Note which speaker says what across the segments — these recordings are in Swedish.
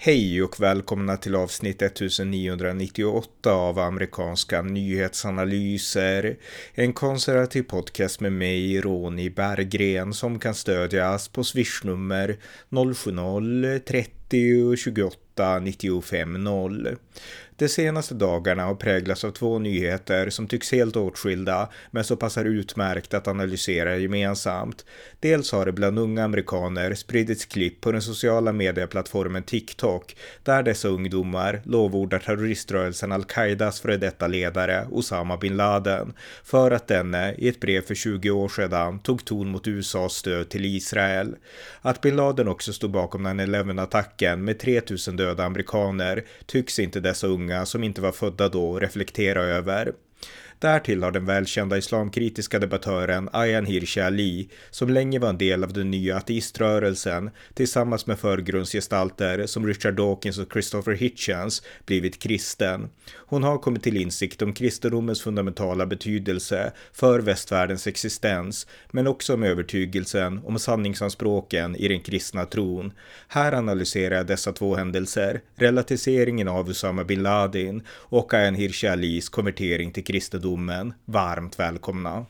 Speaker 1: Hej och välkomna till avsnitt 1998 av amerikanska nyhetsanalyser. En konservativ podcast med mig, Ronny Berggren, som kan stödjas på swishnummer 070-30 28 95 0. De senaste dagarna har präglats av två nyheter som tycks helt åtskilda men som passar utmärkt att analysera gemensamt. Dels har det bland unga amerikaner spridits klipp på den sociala medieplattformen TikTok där dessa ungdomar lovordar terroriströrelsen al-Qaidas före detta ledare Osama bin Laden för att denne i ett brev för 20 år sedan tog ton mot USAs stöd till Israel. Att bin Laden också stod bakom 9-11-attacken med 3000 döda amerikaner tycks inte dessa unga unga som inte var födda då reflektera över. Därtill har den välkända islamkritiska debattören Ayan Hirsi Ali, som länge var en del av den nya ateiströrelsen, tillsammans med förgrundsgestalter som Richard Dawkins och Christopher Hitchens, blivit kristen. Hon har kommit till insikt om kristendomens fundamentala betydelse för västvärldens existens, men också om övertygelsen om sanningsanspråken i den kristna tron. Här analyserar jag dessa två händelser, relativiseringen av Usama bin Laden och Ayan Hirsi Alis konvertering till kristendom kristendomen varmt välkomna.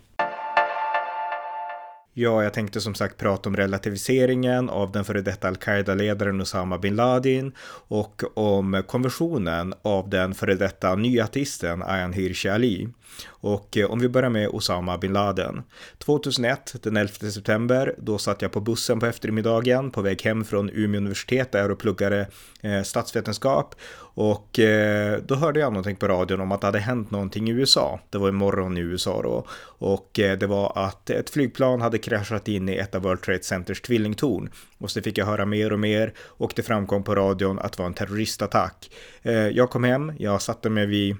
Speaker 1: Ja, jag tänkte som sagt prata om relativiseringen av den före detta al-Qaida-ledaren Osama bin Laden och om konversionen av den före detta nyateisten Ayan Hirsi Ali. Och eh, om vi börjar med Osama bin Laden. 2001, den 11 september, då satt jag på bussen på eftermiddagen på väg hem från Umeå universitet där och pluggade eh, statsvetenskap. Och eh, då hörde jag någonting på radion om att det hade hänt någonting i USA. Det var i morgon i USA då. Och eh, det var att ett flygplan hade kraschat in i ett av World Trade Centers tvillingtorn. Och så fick jag höra mer och mer och det framkom på radion att det var en terroristattack. Eh, jag kom hem, jag satte mig vid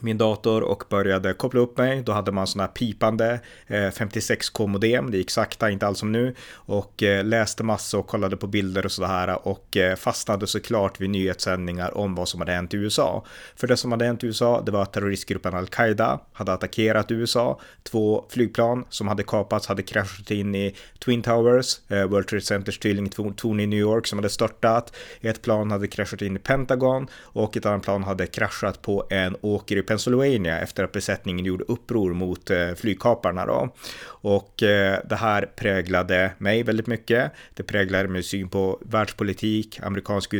Speaker 1: min dator och började koppla upp mig. Då hade man sådana här pipande eh, 56k modem. Det gick sakta, inte alls som nu. Och eh, läste massor och kollade på bilder och sådär och eh, fastnade såklart vid nyhetssändningar om vad som hade hänt i USA. För det som hade hänt i USA, det var att terroristgruppen al-Qaida hade attackerat USA. Två flygplan som hade kapats hade kraschat in i Twin Towers, World Trade Centers tvillingtorn i New York som hade störtat. Ett plan hade kraschat in i Pentagon och ett annat plan hade kraschat på en åker i Pennsylvania efter att besättningen gjorde uppror mot eh, flygkaparna då. Och eh, det här präglade mig väldigt mycket. Det präglade min syn på världspolitik, amerikansk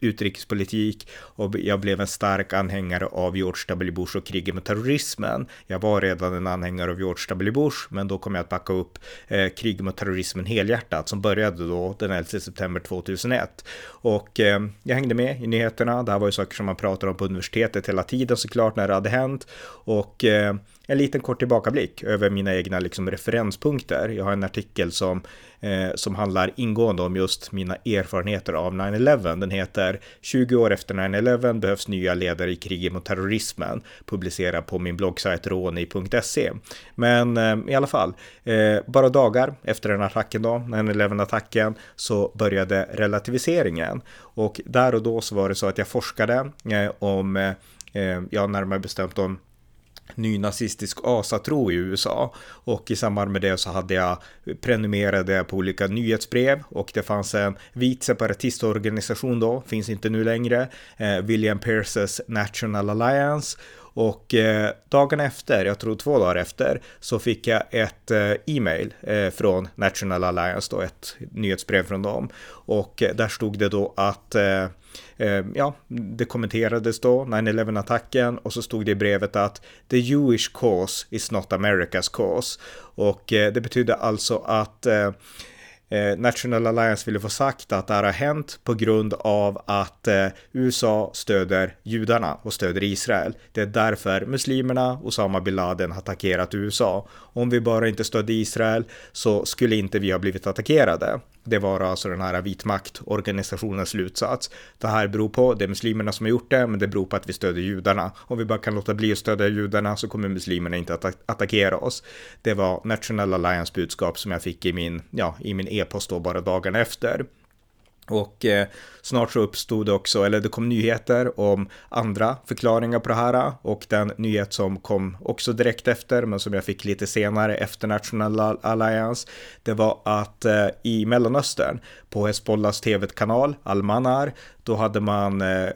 Speaker 1: utrikespolitik och jag blev en stark anhängare av George W. Bush och kriget mot terrorismen. Jag var redan en anhängare av George W. Bush, men då kom jag att backa upp eh, kriget mot terrorismen helhjärtat som började då den 11 september 2001. Och eh, jag hängde med i nyheterna. Det här var ju saker som man pratar om på universitetet hela tiden såklart när hade hänt. Och eh, en liten kort tillbakablick över mina egna liksom, referenspunkter. Jag har en artikel som, eh, som handlar ingående om just mina erfarenheter av 9-11. Den heter 20 år efter 9-11 behövs nya ledare i kriget mot terrorismen. Publicerad på min bloggsajt roni.se. Men eh, i alla fall, eh, bara dagar efter den attacken då, 9-11-attacken, så började relativiseringen. Och där och då så var det så att jag forskade eh, om eh, Eh, ja, närmare bestämt om nynazistisk asatro i USA och i samband med det så hade jag prenumererade på olika nyhetsbrev. Och det fanns en vit separatistorganisation då, finns inte nu längre, eh, William Pierces National Alliance. Och eh, dagen efter, jag tror två dagar efter, så fick jag ett eh, e-mail eh, från National Alliance, då, ett nyhetsbrev från dem. Och eh, där stod det då att eh, eh, ja, det kommenterades då, 9-11-attacken, och så stod det i brevet att the Jewish cause is not America's cause. Och eh, det betyder alltså att eh, eh, National Alliance ville få sagt att det här har hänt på grund av att eh, USA stöder judarna och stöder Israel. Det är därför muslimerna, Osama bin Laden, har attackerat USA. Om vi bara inte stödde Israel så skulle inte vi ha blivit attackerade. Det var alltså den här vitmaktorganisationens slutsats. Det här beror på, det är muslimerna som har gjort det, men det beror på att vi stödjer judarna. Om vi bara kan låta bli att stödja judarna så kommer muslimerna inte att attackera oss. Det var National Alliance budskap som jag fick i min, ja, i min e-post då bara dagen efter. Och eh, snart så uppstod det också, eller det kom nyheter om andra förklaringar på det här och den nyhet som kom också direkt efter, men som jag fick lite senare efter National Alliance, det var att eh, i Mellanöstern på Hezbollahs tv-kanal Al-Manar, då hade man eh, eh,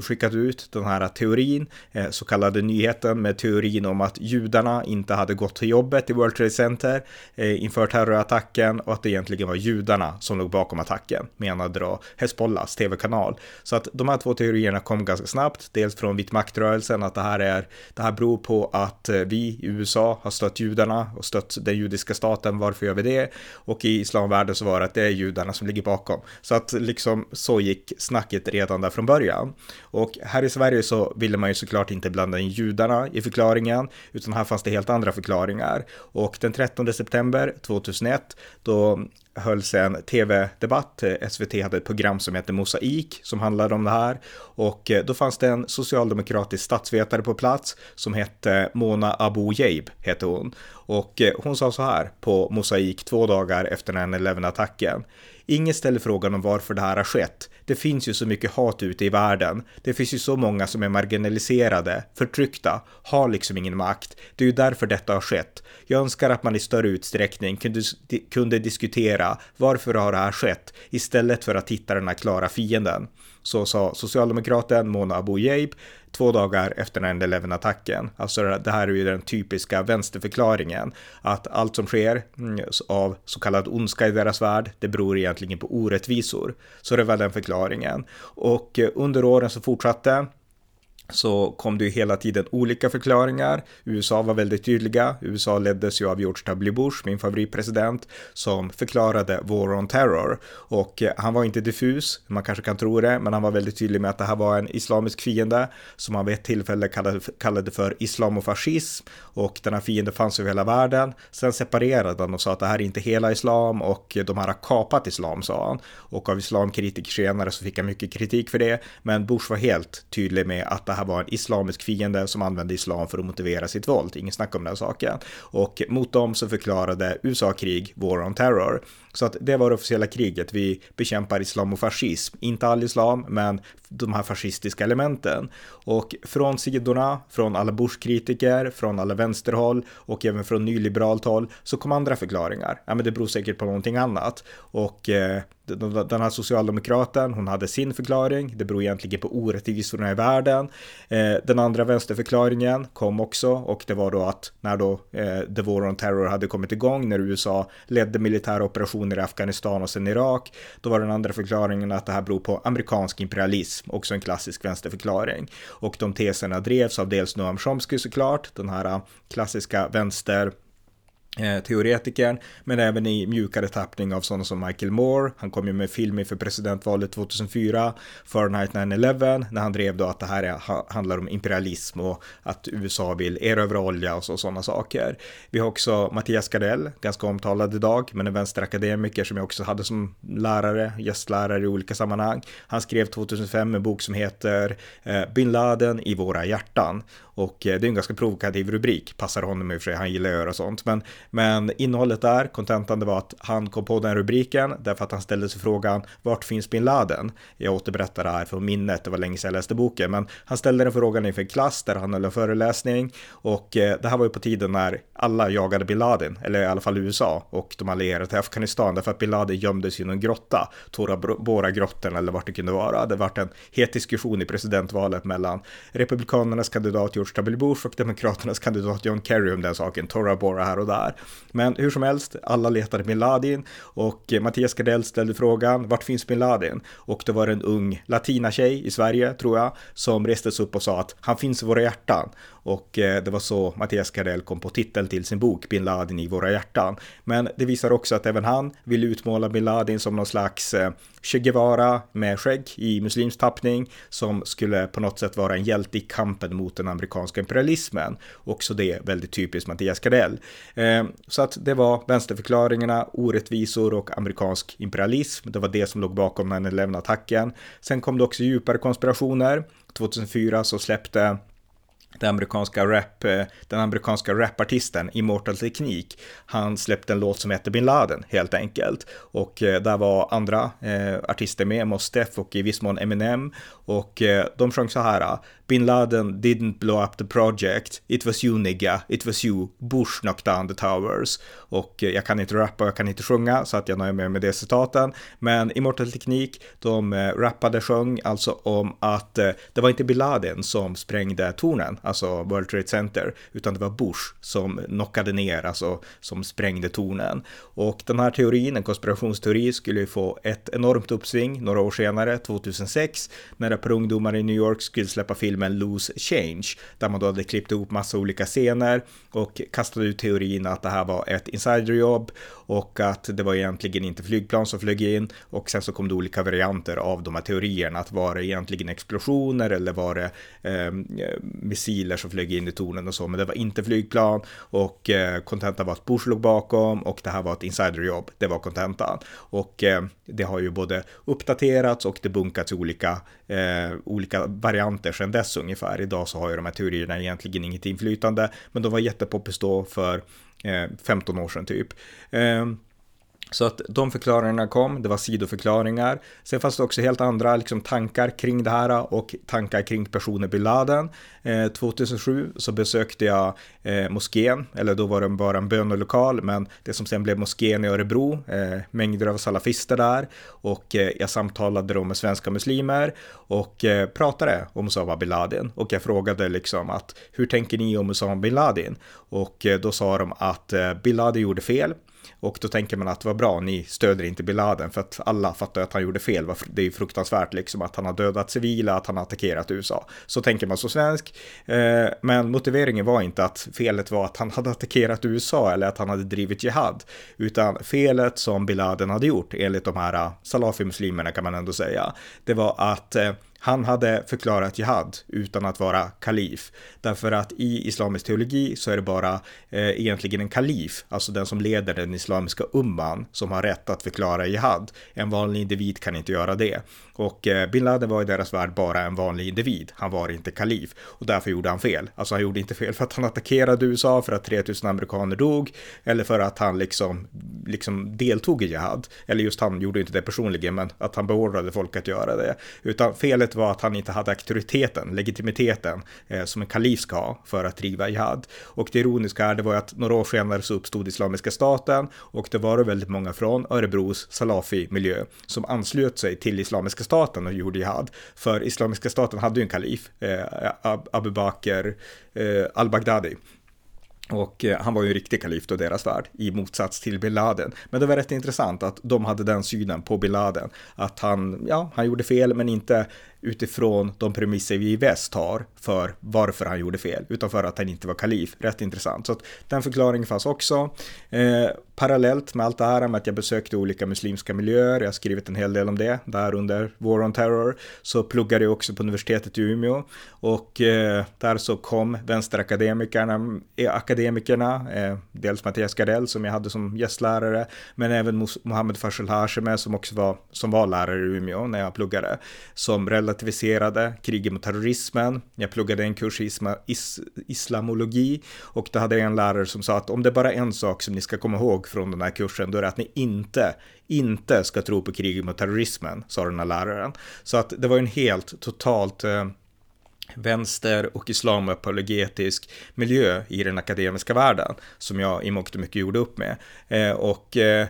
Speaker 1: skickat ut den här teorin, eh, så kallade nyheten med teorin om att judarna inte hade gått till jobbet i World Trade Center eh, inför terrorattacken och att det egentligen var judarna som låg bakom attacken, menade då Hezbollahs tv-kanal. Så att de här två teorierna kom ganska snabbt, dels från vit maktrörelsen att det här är, det här beror på att eh, vi i USA har stött judarna och stött den judiska staten, varför gör vi det? Och i islamvärlden så var det att det är judarna som ligger bakom. Så att liksom så gick snacket redan där från början. Och här i Sverige så ville man ju såklart inte blanda in judarna i förklaringen, utan här fanns det helt andra förklaringar. Och den 13 september 2001, då hölls en tv-debatt. SVT hade ett program som hette Mosaik som handlade om det här och då fanns det en socialdemokratisk statsvetare på plats som hette Mona Abu-Jaib, hette hon. Och hon sa så här på Mosaik två dagar efter 9-11-attacken. Ingen ställer frågan om varför det här har skett. Det finns ju så mycket hat ute i världen. Det finns ju så många som är marginaliserade, förtryckta, har liksom ingen makt. Det är ju därför detta har skett. Jag önskar att man i större utsträckning kunde, kunde diskutera varför har det här skett istället för att hitta den här klara fienden. Så sa socialdemokraten Mona Abu Jeib två dagar efter 9-11-attacken. Alltså det här är ju den typiska vänsterförklaringen. Att allt som sker mm, av så kallad ondska i deras värld, det beror egentligen på orättvisor. Så det var den förklaringen. Och eh, under åren så fortsatte så kom det ju hela tiden olika förklaringar. USA var väldigt tydliga. USA leddes ju av George W. Bush, min favoritpresident, som förklarade War on Terror. Och eh, han var inte diffus, man kanske kan tro det, men han var väldigt tydlig med att det här var en islamisk fiende som han vid ett tillfälle kallade, kallade för islamofascism. Och den här fienden fanns över hela världen. Sen separerade han och sa att det här är inte hela islam och eh, de här har kapat islam, sa han. Och av islamkritiker senare så fick han mycket kritik för det. Men Bush var helt tydlig med att det här var en islamisk fiende som använde islam för att motivera sitt våld. Ingen snack om den saken. Och mot dem så förklarade USA krig, War on Terror. Så att det var det officiella kriget. Vi bekämpar islam och fascism. Inte all islam, men de här fascistiska elementen. Och från sidorna, från alla Bush-kritiker, från alla vänsterhåll och även från nyliberalt håll så kom andra förklaringar. Ja, men det beror säkert på någonting annat. Och eh, den här socialdemokraten, hon hade sin förklaring. Det beror egentligen på orättvisorna i världen. Eh, den andra vänsterförklaringen kom också och det var då att när då eh, The War on Terror hade kommit igång, när USA ledde militära operationer i Afghanistan och sen Irak, då var den andra förklaringen att det här beror på amerikansk imperialism, också en klassisk vänsterförklaring. Och de teserna drevs av dels Noam Chomsky såklart, den här klassiska vänster Eh, teoretikern, men även i mjukare tappning av sådana som Michael Moore. Han kom ju med film inför presidentvalet 2004, Fahrenheit 9-11, när han drev då att det här är, handlar om imperialism och att USA vill erövra olja och så, sådana saker. Vi har också Mattias Gardell, ganska omtalad idag, men en vänsterakademiker som jag också hade som lärare, gästlärare i olika sammanhang. Han skrev 2005 en bok som heter eh, Bin Laden i våra hjärtan och eh, det är en ganska provokativ rubrik, passar honom i och för sig, han gillar att göra sånt. Men, men innehållet där, kontentan, det var att han kom på den rubriken därför att han ställde sig frågan, vart finns bin Laden? Jag återberättar det här från minnet, det var länge sedan jag läste boken, men han ställde den frågan inför en klass där han höll en föreläsning och eh, det här var ju på tiden när alla jagade bin Laden, eller i alla fall USA och de allierade till Afghanistan, därför att bin Laden gömdes i någon grotta, Tora Bora-grottan eller vart det kunde vara. Det vart en het diskussion i presidentvalet mellan republikanernas kandidat George W. Bush och Demokraternas kandidat John Kerry om den saken, Tora Bora här och där. Men hur som helst, alla letade bin Laden och eh, Mattias Gardell ställde frågan, vart finns bin Laden? Och då var det en ung latinatjej i Sverige, tror jag, som reste sig upp och sa att han finns i våra hjärtan. Och eh, det var så Mattias Gardell kom på titeln till sin bok Bin Laden i våra hjärtan. Men det visar också att även han vill utmåla bin Laden som någon slags eh, Che Guevara med skägg i muslimsk tappning som skulle på något sätt vara en hjälte i kampen mot den amerikanska imperialismen. Också det väldigt typiskt Mattias Gardell. Eh, så att det var vänsterförklaringarna, orättvisor och amerikansk imperialism. Det var det som låg bakom 9-11-attacken. Sen kom det också djupare konspirationer. 2004 så släppte den amerikanska rap, eh, den amerikanska rapartisten Immortal Teknik, han släppte en låt som heter Bin Laden helt enkelt. Och eh, där var andra eh, artister med, Mos Def och i viss mån Eminem. Och eh, de sjöng så här, Bin Laden didn't blow up the project. It was you nigga. It was you. Bush knocked down the towers. Och eh, jag kan inte rappa och jag kan inte sjunga så att jag nöjer mig med det citaten. Men Immortal Teknik, de eh, rappade, sjöng alltså om att eh, det var inte Bin Laden som sprängde tornen, alltså World Trade Center, utan det var Bush som knockade ner, alltså som sprängde tornen. Och den här teorin, en konspirationsteori, skulle ju få ett enormt uppsving några år senare, 2006, när ett par ungdomar i New York skulle släppa filmen Loose Change, där man då hade klippt ihop massa olika scener och kastade ut teorin att det här var ett insiderjobb och att det var egentligen inte flygplan som flög in. Och sen så kom det olika varianter av de här teorierna, att var det egentligen explosioner eller var det eh, missiler som flög in i tornen och så, men det var inte flygplan och eh, var att Bush låg bakom och det här var ett insiderjobb, det var kontentan. Och eh, det har ju både uppdaterats och det bunkats i olika, eh, olika varianter sedan dess ungefär. Idag så har ju de här teorierna egentligen inget inflytande, men de var jättepoppis då för eh, 15 år sedan typ. Ehm, så att de förklaringarna kom, det var sidoförklaringar. Sen fanns det också helt andra liksom, tankar kring det här och tankar kring personer bin Laden. Eh, 2007 så besökte jag eh, moskén, eller då var det bara en bönelokal, men det som sen blev moskén i Örebro, eh, mängder av salafister där och eh, jag samtalade då med svenska muslimer och eh, pratade om Osama bin Laden och jag frågade liksom att hur tänker ni om Osama bin Laden? Och eh, då sa de att eh, bin Laden gjorde fel, och då tänker man att vad bra, ni stöder inte bin Laden för att alla fattar att han gjorde fel. Det är ju fruktansvärt liksom att han har dödat civila, att han har attackerat USA. Så tänker man som svensk. Eh, men motiveringen var inte att felet var att han hade attackerat USA eller att han hade drivit jihad. Utan felet som bin Laden hade gjort, enligt de här eh, salafi-muslimerna kan man ändå säga, det var att eh, han hade förklarat jihad utan att vara kalif. Därför att i islamisk teologi så är det bara eh, egentligen en kalif, alltså den som leder den islamiska umman, som har rätt att förklara jihad. En vanlig individ kan inte göra det. Och eh, bin Laden var i deras värld bara en vanlig individ. Han var inte kalif och därför gjorde han fel. Alltså han gjorde inte fel för att han attackerade USA för att 3000 amerikaner dog eller för att han liksom, liksom deltog i jihad. Eller just han gjorde inte det personligen, men att han beordrade folk att göra det. Utan felet var att han inte hade auktoriteten, legitimiteten eh, som en kalif ska ha för att driva jihad. Och det ironiska är, det var att några år senare så uppstod Islamiska staten och det var väldigt många från Örebros Salafi-miljö som anslöt sig till Islamiska staten och gjorde jihad. För Islamiska staten hade ju en kalif, eh, Abu Bakr eh, al-Baghdadi. Och eh, han var ju en riktig kalif då deras värld, i motsats till bin Laden. Men det var rätt intressant att de hade den synen på bin Laden. Att han, ja, han gjorde fel, men inte utifrån de premisser vi i väst har för varför han gjorde fel, utan för att han inte var kalif. Rätt intressant. Så att den förklaringen fanns också. Eh, parallellt med allt det här med att jag besökte olika muslimska miljöer, jag har skrivit en hel del om det, där under War on Terror, så pluggade jag också på universitetet i Umeå och eh, där så kom vänsterakademikerna, eh, akademikerna, eh, dels Mattias Gardell som jag hade som gästlärare, men även Mohammed Farsel Hashemeh som också var, som var lärare i Umeå när jag pluggade, som relativiserade kriget mot terrorismen. Jag pluggade en kurs i isma, is, islamologi och då hade jag en lärare som sa att om det är bara en sak som ni ska komma ihåg från den här kursen, då är det att ni inte, inte ska tro på kriget mot terrorismen, sa den här läraren. Så att det var en helt totalt eh, vänster och islamapologetisk miljö i den akademiska världen som jag i mångt och mycket gjorde upp med. Eh, och eh,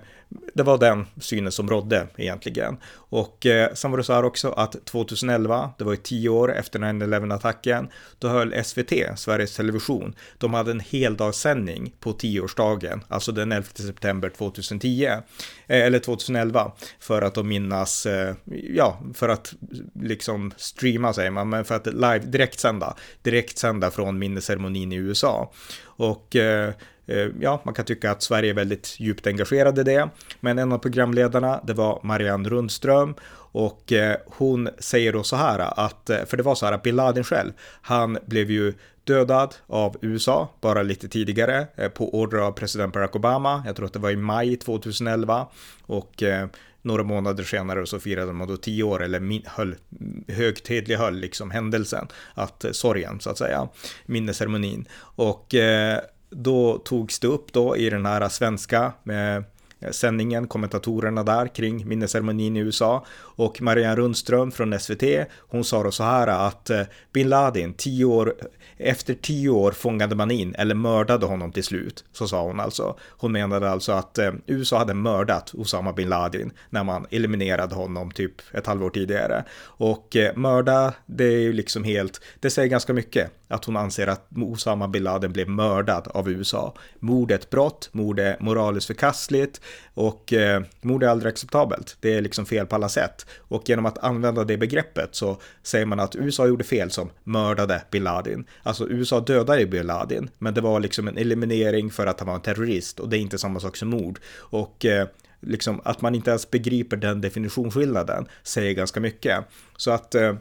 Speaker 1: det var den synen som rådde egentligen. Och eh, sen var det så här också att 2011, det var ju tio år efter 9-11-attacken, då höll SVT, Sveriges Television, de hade en heldagssändning på tioårsdagen, alltså den 11 september 2010, eh, eller 2011, för att de minnas, eh, ja, för att liksom streama säger man, men för att live direktsända, direktsända från minnesceremonin i USA. Och Eh, Eh, ja, man kan tycka att Sverige är väldigt djupt engagerade i det. Men en av programledarna, det var Marianne Rundström och eh, hon säger då så här att, eh, för det var så här att Bin Laden själv, han blev ju dödad av USA bara lite tidigare på order av president Barack Obama. Jag tror att det var i maj 2011 och några månader senare så firade man då tio år eller höll, högtidlig höll liksom händelsen, att sorgen så att säga, minnesceremonin. Och då togs det upp då i den här svenska med sändningen, kommentatorerna där kring minnesceremonin i USA och Marianne Rundström från SVT, hon sa då så här att eh, bin Laden, tio år, efter tio år fångade man in eller mördade honom till slut, så sa hon alltså. Hon menade alltså att eh, USA hade mördat Osama bin Laden när man eliminerade honom typ ett halvår tidigare. Och mörda, det är ju liksom helt, det säger ganska mycket att hon anser att Osama bin Laden blev mördad av USA. Mord är ett brott, mord är moraliskt förkastligt och eh, mord är aldrig acceptabelt. Det är liksom fel på alla sätt. Och genom att använda det begreppet så säger man att USA gjorde fel som mördade bin Laden. Alltså USA dödade bin Laden, men det var liksom en eliminering för att han var en terrorist och det är inte samma sak som mord. Och eh, liksom att man inte ens begriper den definitionsskillnaden säger ganska mycket. Så att eh,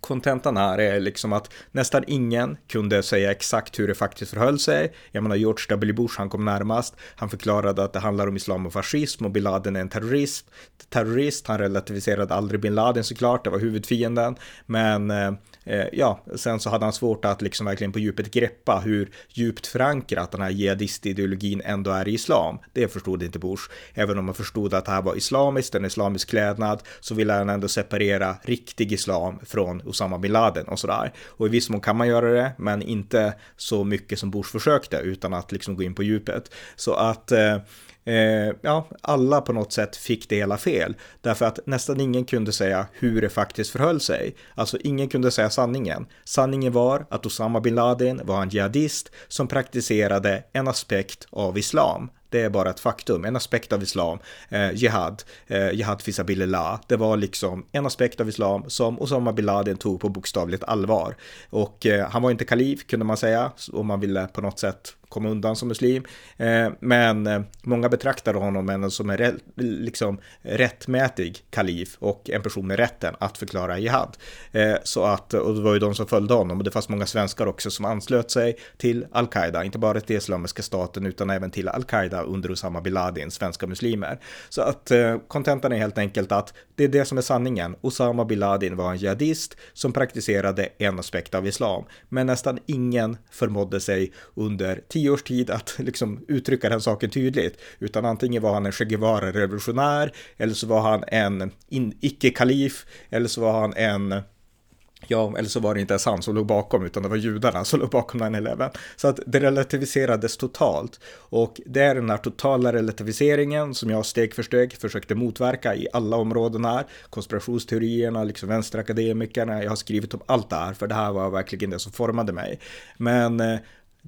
Speaker 1: kontentan här är liksom att nästan ingen kunde säga exakt hur det faktiskt förhöll sig. Jag menar George W. Bush, han kom närmast. Han förklarade att det handlar om islam och fascism och bin Laden är en terrorist. terrorist. Han relativiserade aldrig bin Laden såklart, det var huvudfienden. Men eh, Eh, ja, sen så hade han svårt att liksom verkligen på djupet greppa hur djupt förankrat den här jihadistideologin ändå är i islam. Det förstod inte Bush. Även om man förstod att det här var islamiskt, en islamisk klädnad, så ville han ändå separera riktig islam från Osama bin Laden och sådär. Och i viss mån kan man göra det, men inte så mycket som Bush försökte utan att liksom gå in på djupet. Så att eh, eh, ja, alla på något sätt fick det hela fel. Därför att nästan ingen kunde säga hur det faktiskt förhöll sig. Alltså ingen kunde säga sanningen. Sanningen var att Osama bin Laden var en jihadist som praktiserade en aspekt av islam. Det är bara ett faktum, en aspekt av islam, eh, jihad, eh, jihad fisabilillah. Det var liksom en aspekt av islam som Osama bin Laden tog på bokstavligt allvar. Och eh, han var inte kalif kunde man säga, om man ville på något sätt komma undan som muslim. Eh, men eh, många betraktade honom som en liksom rättmätig kalif och en person med rätten att förklara jihad. Eh, så att, och det var ju de som följde honom och det fanns många svenskar också som anslöt sig till al-Qaida, inte bara till Islamiska staten utan även till al-Qaida under Osama bin Laden, svenska muslimer. Så att kontentan är helt enkelt att det är det som är sanningen. Osama bin Laden var en jihadist som praktiserade en aspekt av islam, men nästan ingen förmådde sig under tio års tid att liksom uttrycka den saken tydligt, utan antingen var han en Che Guevara-revolutionär, eller så var han en icke-kalif, eller så var han en Ja, eller så var det inte ens han som låg bakom, utan det var judarna som låg bakom 9-11. Så att det relativiserades totalt. Och det är den här totala relativiseringen som jag steg för steg försökte motverka i alla områden här. Konspirationsteorierna, liksom vänsterakademikerna, jag har skrivit om allt det här, för det här var verkligen det som formade mig. Men eh,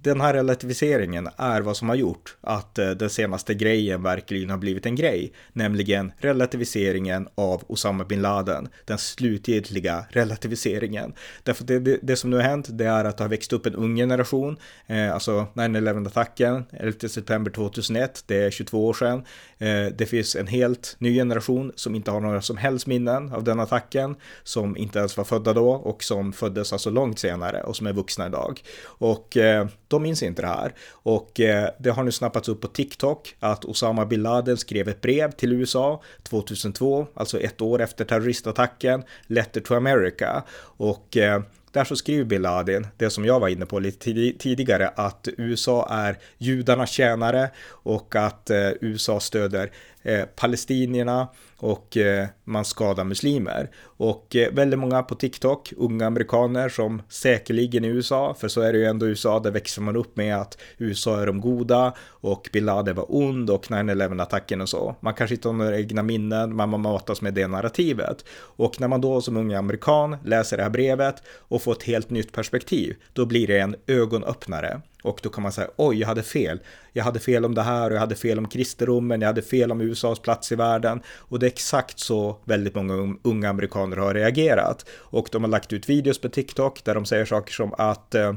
Speaker 1: den här relativiseringen är vad som har gjort att eh, den senaste grejen verkligen har blivit en grej, nämligen relativiseringen av Osama bin Laden, den slutgiltiga relativiseringen. Därför det, det, det, som nu har hänt, det är att det har växt upp en ung generation, eh, alltså 9-11-attacken, 11 september 2001, det är 22 år sedan. Eh, det finns en helt ny generation som inte har några som helst minnen av den attacken, som inte ens var födda då och som föddes alltså långt senare och som är vuxna idag. Och eh, de minns inte det här. Och eh, det har nu snappats upp på TikTok att Osama bin Laden skrev ett brev till USA 2002, alltså ett år efter terroristattacken, Letter to America. Och eh, där så skriver bin Laden, det som jag var inne på lite tidigare, att USA är judarnas tjänare och att eh, USA stöder eh, palestinierna och eh, man skadar muslimer. Och eh, väldigt många på TikTok, unga amerikaner som säkerligen i USA, för så är det ju ändå i USA, där växer man upp med att USA är de goda och bin Laden var ond och 9-11 attacken och så. Man kanske inte har några egna minnen, men man matas med det narrativet. Och när man då som ung amerikan läser det här brevet och får ett helt nytt perspektiv, då blir det en ögonöppnare. Och då kan man säga, oj, jag hade fel. Jag hade fel om det här och jag hade fel om kristendomen, jag hade fel om USAs plats i världen. Och det är exakt så väldigt många unga amerikaner har reagerat. Och de har lagt ut videos på TikTok där de säger saker som att eh,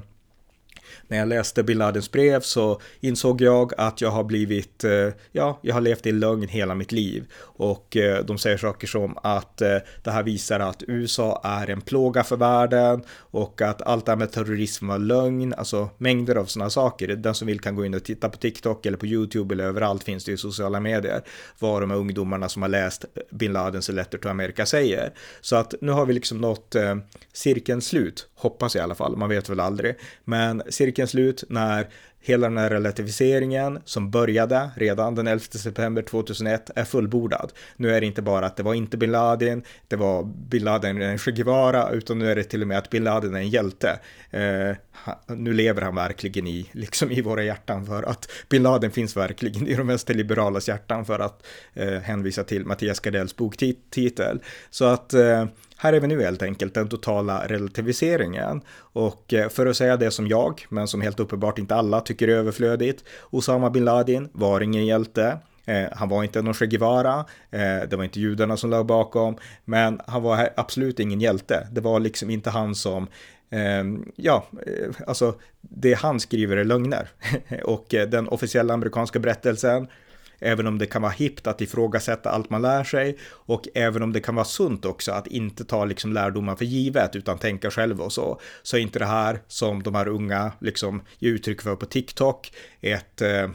Speaker 1: när jag läste bin Ladens brev så insåg jag att jag har blivit, eh, ja, jag har levt i lögn hela mitt liv. Och eh, de säger saker som att eh, det här visar att USA är en plåga för världen och att allt det här med terrorism var lögn, alltså mängder av sådana saker. Den som vill kan gå in och titta på TikTok eller på YouTube eller överallt finns det i sociala medier vad de här ungdomarna som har läst bin Ladens Letter to America säger. Så att nu har vi liksom nått cirkelns slut, hoppas jag i alla fall, man vet väl aldrig. Men cirkeln slut när hela den här relativiseringen som började redan den 11 september 2001 är fullbordad. Nu är det inte bara att det var inte bin Laden, det var bin Laden en Che Guevara, utan nu är det till och med att bin Laden är en hjälte. Eh, nu lever han verkligen i, liksom i våra hjärtan för att bin Laden finns verkligen i de mest liberalas hjärtan för att eh, hänvisa till Mattias Gardells boktitel. Så att eh, här är vi nu helt enkelt, den totala relativiseringen. Och eh, för att säga det som jag, men som helt uppenbart inte alla tycker är överflödigt, Osama bin Laden var ingen hjälte. Eh, han var inte någon Che Guevara, eh, det var inte judarna som låg bakom, men han var absolut ingen hjälte. Det var liksom inte han som ja, alltså det han skriver är lögner. och den officiella amerikanska berättelsen även om det kan vara hippt att ifrågasätta allt man lär sig och även om det kan vara sunt också att inte ta liksom lärdomar för givet utan tänka själv och så, så är inte det här som de här unga liksom ger uttryck för på TikTok ett eh,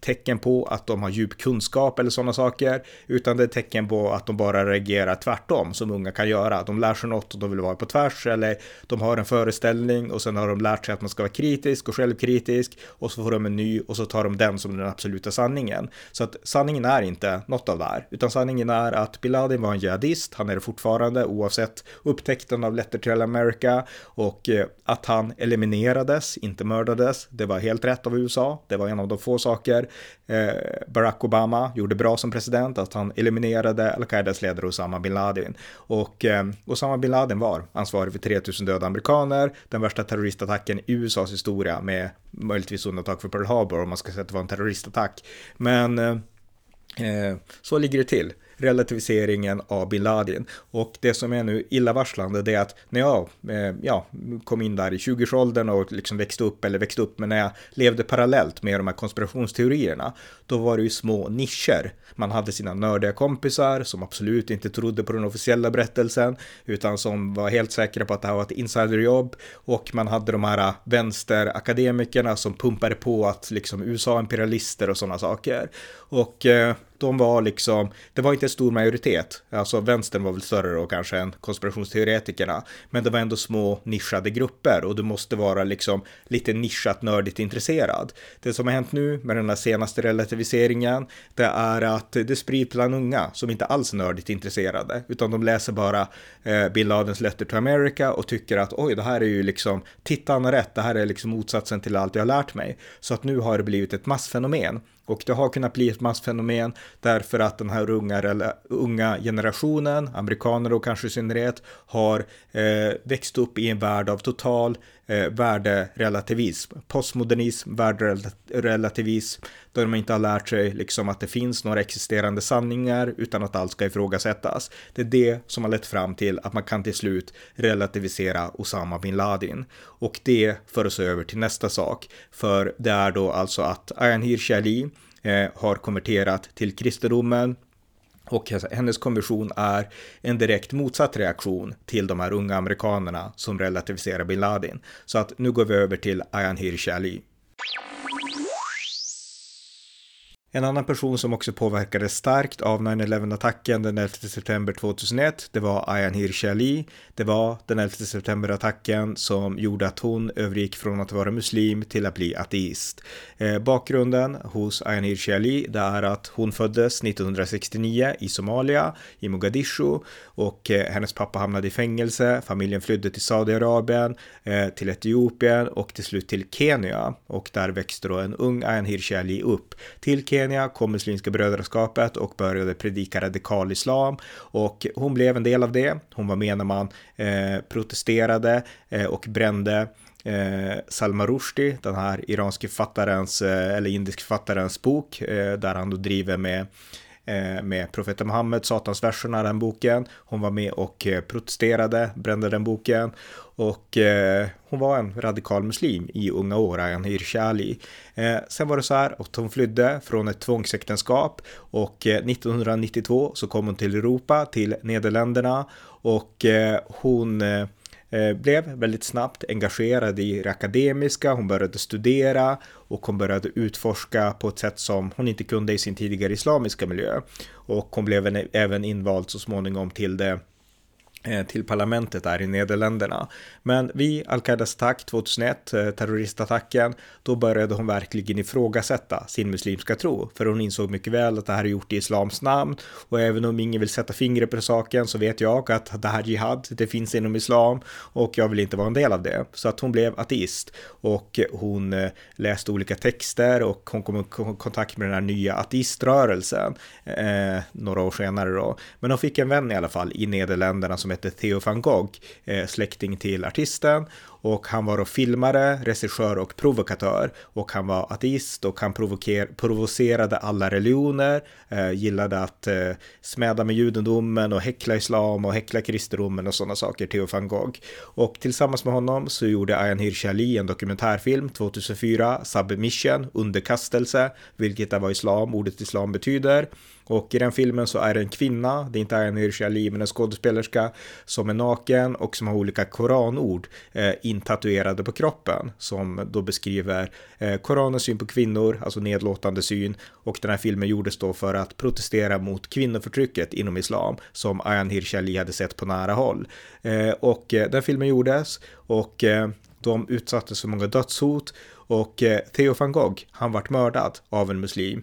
Speaker 1: tecken på att de har djup kunskap eller sådana saker, utan det är tecken på att de bara reagerar tvärtom som unga kan göra. De lär sig något och de vill vara på tvärs eller de har en föreställning och sen har de lärt sig att man ska vara kritisk och självkritisk och så får de en ny och så tar de den som den absoluta sanningen. Så att sanningen är inte något av det här, utan sanningen är att Bin Laden var en jihadist, han är det fortfarande oavsett upptäckten av Letter to America och eh, att han eliminerades, inte mördades, det var helt rätt av USA. Det var en av de få saker eh, Barack Obama gjorde bra som president, att han eliminerade al-Qaidas ledare Osama bin Laden. Och eh, Osama bin Laden var ansvarig för 3000 döda amerikaner, den värsta terroristattacken i USAs historia med möjligtvis undantag för Pearl Harbor om man ska säga att det var en terroristattack. Men eh Eh, så ligger det till relativiseringen av bin Laden. Och det som är nu illavarslande det är att när jag eh, ja, kom in där i 20-årsåldern och liksom växte upp, eller växte upp, men när jag levde parallellt med de här konspirationsteorierna, då var det ju små nischer. Man hade sina nördiga kompisar som absolut inte trodde på den officiella berättelsen, utan som var helt säkra på att det här var ett insiderjobb. Och man hade de här vänsterakademikerna som pumpade på att liksom USA imperialister och sådana saker. Och eh, de var liksom, det var inte en stor majoritet, alltså vänstern var väl större då kanske än konspirationsteoretikerna, men det var ändå små nischade grupper och du måste vara liksom lite nischat nördigt intresserad. Det som har hänt nu med den här senaste relativiseringen, det är att det sprids bland unga som inte alls är nördigt intresserade, utan de läser bara eh, Bill Ladens Letter to America och tycker att oj, det här är ju liksom, titta han har rätt, det här är liksom motsatsen till allt jag har lärt mig. Så att nu har det blivit ett massfenomen. Och det har kunnat bli ett massfenomen därför att den här unga, unga generationen, amerikaner och kanske i synnerhet, har eh, växt upp i en värld av total eh, värderelativism, postmodernism, värderelativism, där de inte har lärt sig liksom att det finns några existerande sanningar utan att allt ska ifrågasättas. Det är det som har lett fram till att man kan till slut relativisera Osama bin Laden. Och det för oss över till nästa sak, för det är då alltså att Ayan Hirsi Ali eh, har konverterat till kristendomen och hennes konversion är en direkt motsatt reaktion till de här unga amerikanerna som relativiserar bin Laden. Så att nu går vi över till Ayan Hirsi Ali. En annan person som också påverkades starkt av 9-11-attacken den 11 september 2001, det var Ayan Hirsi Ali. Det var den 11 september-attacken som gjorde att hon övergick från att vara muslim till att bli ateist. Eh, bakgrunden hos Ayan Hirsi Ali, det är att hon föddes 1969 i Somalia, i Mogadishu, och eh, hennes pappa hamnade i fängelse. Familjen flydde till Saudiarabien, eh, till Etiopien och till slut till Kenya. Och där växte då en ung Ayan Hirsi Ali upp. Till Kenya Kenya kom Muslimska brödraskapet och började predika radikal islam och hon blev en del av det. Hon var med när man eh, protesterade eh, och brände eh, Salman Rushdie, den här iranske författarens eh, eller indisk författarens bok eh, där han då driver med Eh, Eh, med profeten Muhammed, Satansverserna, den boken. Hon var med och eh, protesterade, brände den boken och eh, hon var en radikal muslim i unga år, Ayan Hirsi Ali. Eh, sen var det så här att hon flydde från ett tvångsäktenskap och eh, 1992 så kom hon till Europa, till Nederländerna och eh, hon Eh, Eh, blev väldigt snabbt engagerad i det akademiska, hon började studera och hon började utforska på ett sätt som hon inte kunde i sin tidigare islamiska miljö. Och hon blev även invald så småningom till det Eh, till parlamentet där i Nederländerna. Men vid al-Qaidas attack 2001, eh, terroristattacken, då började hon verkligen ifrågasätta sin muslimska tro. För hon insåg mycket väl att det här är gjort i islams namn. Och även om ingen vill sätta fingret på saken så vet jag att det här jihad, det finns inom islam och jag vill inte vara en del av det. Så att hon blev ateist och hon eh, läste olika texter och hon kom i kontakt med den här nya ateiströrelsen eh, några år senare då. Men hon fick en vän i alla fall i Nederländerna som hette Theo van Gogh, eh, släkting till artisten. Och han var då filmare, regissör och provokatör. Och han var ateist och han provocerade alla religioner. Eh, gillade att eh, smäda med judendomen och häckla islam och häckla kristendomen och sådana saker, Theo van Gogh. Och tillsammans med honom så gjorde Ayan Hirsi Ali en dokumentärfilm 2004, Submission, underkastelse, vilket är vad islam, ordet islam betyder. Och i den filmen så är det en kvinna, det är inte Ayan Hirsi Ali, men en skådespelerska som är naken och som har olika koranord eh, intatuerade på kroppen som då beskriver eh, Koranens syn på kvinnor, alltså nedlåtande syn. Och den här filmen gjordes då för att protestera mot kvinnoförtrycket inom islam som Ayan Hirshali hade sett på nära håll. Eh, och eh, den filmen gjordes och eh, de utsattes för många dödshot och eh, Theo van Gogh, han vart mördad av en muslim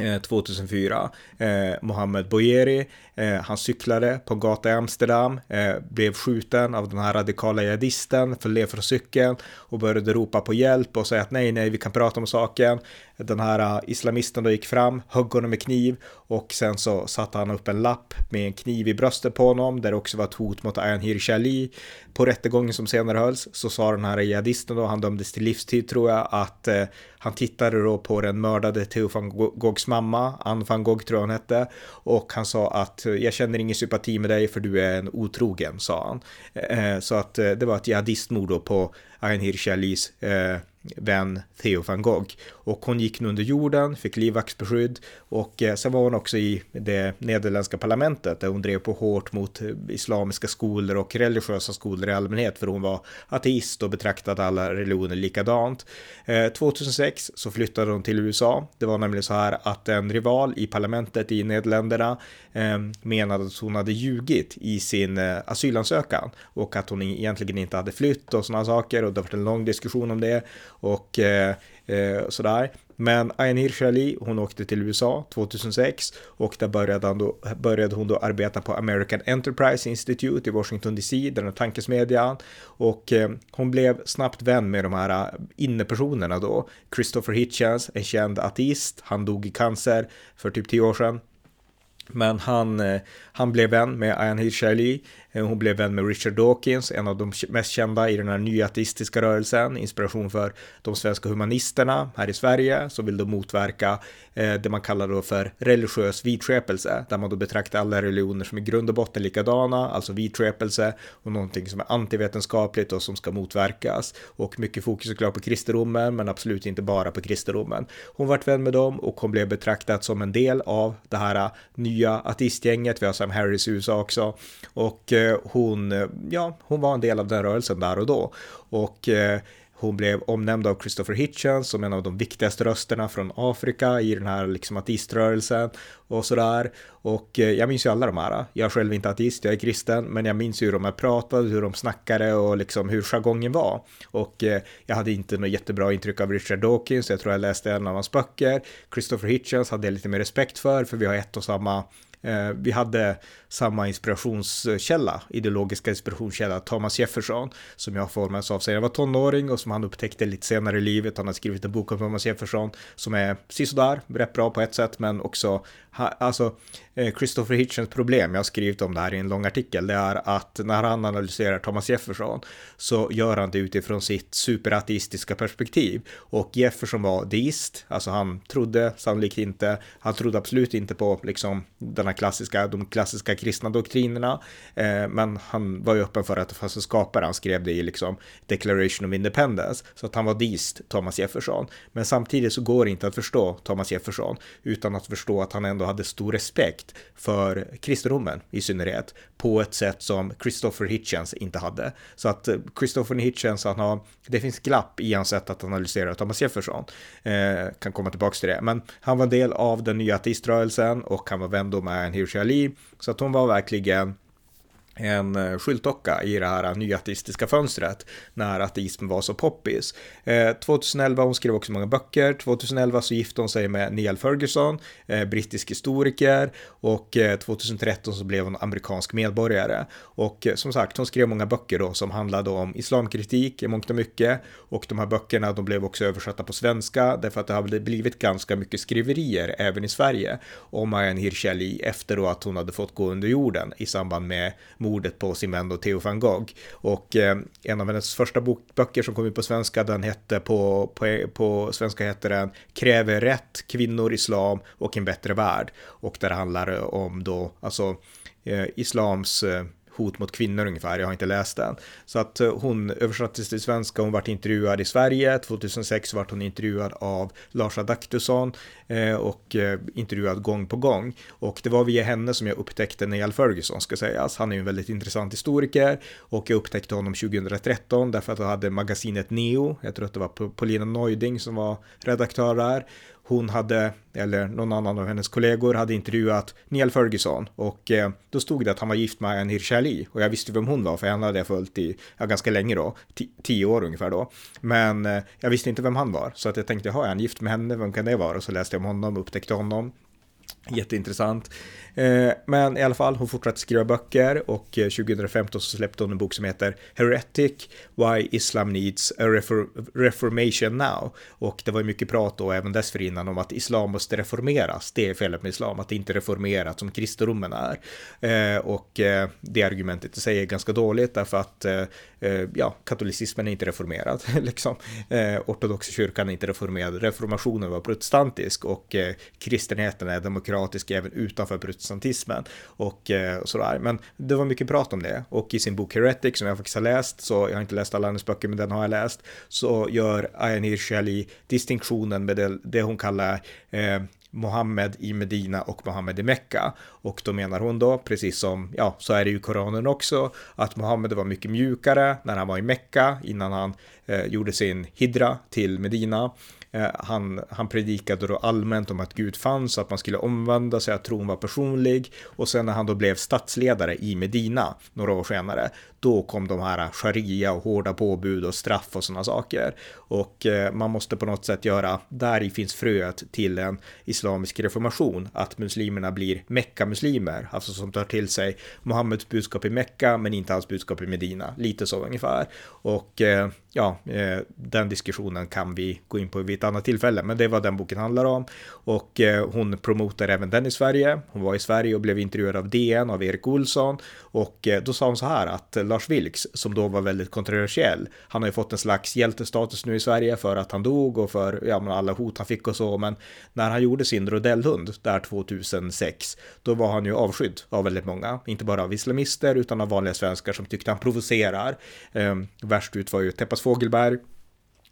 Speaker 1: Eh, 2004. Eh, Mohammed Boyeri, eh, han cyklade på en gata i Amsterdam, eh, blev skjuten av den här radikala jihadisten, föll ner från cykeln och började ropa på hjälp och säga att nej, nej, vi kan prata om saken. Den här äh, islamisten då gick fram, högg honom med kniv och sen så satte han upp en lapp med en kniv i bröstet på honom där det också var ett hot mot Ayan Hirsi Ali. På rättegången som senare hölls så sa den här jihadisten då, han dömdes till livstid tror jag, att eh, han tittade då på den mördade Theo van Goghs mamma, Anne van Gogh tror jag hon hette, och han sa att äh, jag känner ingen sympati med dig för du är en otrogen, sa han. Eh, så att eh, det var ett jihadistmord då på Ayn Hirsi Alis eh, vän Theo van Gogh. Och hon gick nu under jorden, fick livvaktsbeskydd och eh, sen var hon också i det nederländska parlamentet där hon drev på hårt mot eh, islamiska skolor och religiösa skolor i allmänhet för hon var ateist och betraktade alla religioner likadant. Eh, 2006 så flyttade hon till USA. Det var nämligen så här att en rival i parlamentet i Nederländerna ehm, menade att hon hade ljugit i sin eh, asylansökan och att hon egentligen inte hade flytt och sådana saker och det varit en lång diskussion om det och eh, eh, sådär. Men Ayan Hirsi hon åkte till USA 2006 och där började, han då, började hon då arbeta på American Enterprise Institute i Washington DC, den här tankesmedjan. Och eh, hon blev snabbt vän med de här eh, innepersonerna då. Christopher Hitchens, en känd ateist, han dog i cancer för typ tio år sedan. Men han, eh, han blev vän med Ayan Hirsi Eh, Eh, hon blev vän med Richard Dawkins, en av de mest kända i den här nyateistiska rörelsen, inspiration för de svenska humanisterna här i Sverige som vill då motverka eh, det man kallar då för religiös vidskepelse, där man då betraktar alla religioner som i grund och botten likadana, alltså vidskepelse och någonting som är antivetenskapligt och som ska motverkas. Och mycket fokus såklart på kristendomen, men absolut inte bara på kristendomen. Hon vart vän med dem och hon blev betraktad som en del av det här eh, nya ateistgänget. Vi har Sam Harris i USA också och Eh, hon, eh, ja, hon var en del av den rörelsen där och då. Och eh, hon blev omnämnd av Christopher Hitchens som en av de viktigaste rösterna från Afrika i den här liksom ateiströrelsen och sådär. Och jag minns ju alla de här. Jag är själv inte ateist, jag är kristen, men jag minns hur de här pratade, hur de snackade och liksom hur jargongen var. Och jag hade inte något jättebra intryck av Richard Dawkins, jag tror jag läste en av hans böcker. Christopher Hitchens hade jag lite mer respekt för, för vi har ett och samma Eh, vi hade samma inspirationskälla, ideologiska inspirationskälla, Thomas Jefferson, som jag formades av sen jag var tonåring och som han upptäckte lite senare i livet. Han har skrivit en bok om Thomas Jefferson som är sisådär, rätt bra på ett sätt, men också, alltså, eh, Christopher Hitchens problem, jag har skrivit om det här i en lång artikel, det är att när han analyserar Thomas Jefferson så gör han det utifrån sitt superateistiska perspektiv. Och Jefferson var deist, alltså han trodde sannolikt inte, han trodde absolut inte på liksom den här klassiska, de klassiska kristna doktrinerna. Eh, men han var ju öppen för att det fanns en skapare, han skrev det i liksom Declaration of Independence. Så att han var deist, Thomas Jefferson. Men samtidigt så går det inte att förstå Thomas Jefferson utan att förstå att han ändå hade stor respekt för kristendomen i synnerhet på ett sätt som Christopher Hitchens inte hade. Så att eh, Christopher Hitchens, han har, det finns glapp i hans sätt att analysera Thomas Jefferson. Eh, kan komma tillbaka till det. Men han var en del av den nya ateiströrelsen och han var vän då med Hirsi Ali. Så att hon var verkligen en eh, skyltdocka i det här nyateistiska fönstret när ateism var så poppis. Eh, 2011, hon skrev också många böcker. 2011 så gifte hon sig med Neil Ferguson, eh, brittisk historiker och eh, 2013 så blev hon amerikansk medborgare. Och eh, som sagt, hon skrev många böcker då som handlade om islamkritik i mångt och mycket och de här böckerna de blev också översatta på svenska därför att det har blivit ganska mycket skriverier även i Sverige om Ayan Hirshali efter då att hon hade fått gå under jorden i samband med mordet på sin vän och Theo van Gogh. Och eh, en av hennes första böcker som kom ut på svenska, den hette på, på, på svenska hette den Kräver rätt, kvinnor, islam och en bättre värld. Och där handlar det om då, alltså eh, islams eh, hot mot kvinnor ungefär, jag har inte läst den. Så att eh, hon översattes till svenska, hon vart intervjuad i Sverige, 2006 vart hon intervjuad av Lars Adaktusson eh, och eh, intervjuad gång på gång. Och det var via henne som jag upptäckte Neil Ferguson ska sägas. Han är ju en väldigt intressant historiker och jag upptäckte honom 2013 därför att jag hade magasinet Neo, jag tror att det var Paulina Neuding som var redaktör där hon hade, eller någon annan av hennes kollegor, hade intervjuat Neil Ferguson och eh, då stod det att han var gift med en Hirshali och jag visste vem hon var för henne hade jag följt i ja, ganska länge då, tio år ungefär då. Men eh, jag visste inte vem han var så att jag tänkte, har han gift med henne, vem kan det vara? Och så läste jag om honom, upptäckte honom. Jätteintressant. Eh, men i alla fall, hon fortsatte skriva böcker och eh, 2015 så släppte hon en bok som heter Heretic Why Islam Needs a Reformation Now. Och det var ju mycket prat då även dessförinnan om att islam måste reformeras. Det är felet med islam, att det inte är reformerat som kristendomen är. Eh, och det argumentet i sig är ganska dåligt därför att ja, katolicismen är inte reformerad. liksom. Ortodoxa kyrkan är inte reformerad. Reformationen var protestantisk och kristenheten är demokratisk även utanför protestantismen och eh, sådär. Men det var mycket prat om det och i sin bok Heretic som jag faktiskt har läst, så jag har inte läst alla hennes böcker men den har jag läst, så gör Ayan Hirshali distinktionen med det, det hon kallar eh, Mohammed i Medina och Mohammed i Mekka. Och då menar hon då, precis som, ja, så är det ju i Koranen också, att Mohammed var mycket mjukare när han var i Mekka innan han eh, gjorde sin hidra till Medina. Eh, han, han predikade då allmänt om att Gud fanns, att man skulle omvända sig, att tron var personlig. Och sen när han då blev statsledare i Medina några år senare, då kom de här sharia och hårda påbud och straff och sådana saker. Och eh, man måste på något sätt göra, där i finns fröet till en islamisk reformation, att muslimerna blir Mecka-muslimer, alltså som tar till sig Muhammeds budskap i Mecka men inte hans budskap i Medina, lite så ungefär. Och eh, ja, eh, den diskussionen kan vi gå in på vid ett annat tillfälle, men det är vad den boken handlar om. Och eh, hon promotar även den i Sverige. Hon var i Sverige och blev intervjuad av DN, av Erik Olsson. Och eh, då sa hon så här att Lars Vilks, som då var väldigt kontroversiell, han har ju fått en slags hjältestatus nu i Sverige för att han dog och för ja, alla hot han fick och så, men när han gjorde sin rodellhund där 2006, då var han ju avskydd av väldigt många, inte bara av islamister utan av vanliga svenskar som tyckte han provocerar. Ehm, värst ut var ju Teppas Fågelberg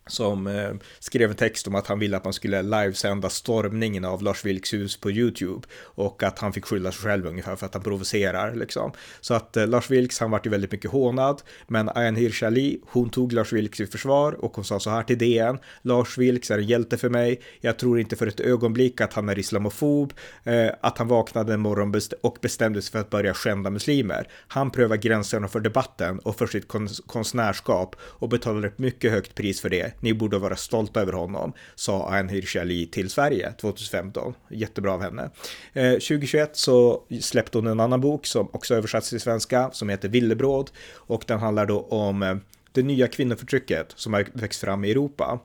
Speaker 1: som eh, skrev en text om att han ville att man skulle livesända stormningen av Lars Vilks hus på YouTube och att han fick skylla sig själv ungefär för att han provocerar liksom. Så att eh, Lars Vilks, han vart ju väldigt mycket hånad, men Ayan Hirsch Ali, hon tog Lars Vilks i försvar och hon sa så här till DN, Lars Vilks är en hjälte för mig, jag tror inte för ett ögonblick att han är islamofob, eh, att han vaknade en morgon best och bestämde sig för att börja skända muslimer. Han prövar gränserna för debatten och för sitt konstnärskap och betalar ett mycket högt pris för det ni borde vara stolta över honom, sa Ayan Hirsi Ali till Sverige 2015. Jättebra av henne. Eh, 2021 så släppte hon en annan bok som också översatts till svenska som heter Villebråd och den handlar då om eh, det nya kvinnoförtrycket som har växt fram i Europa.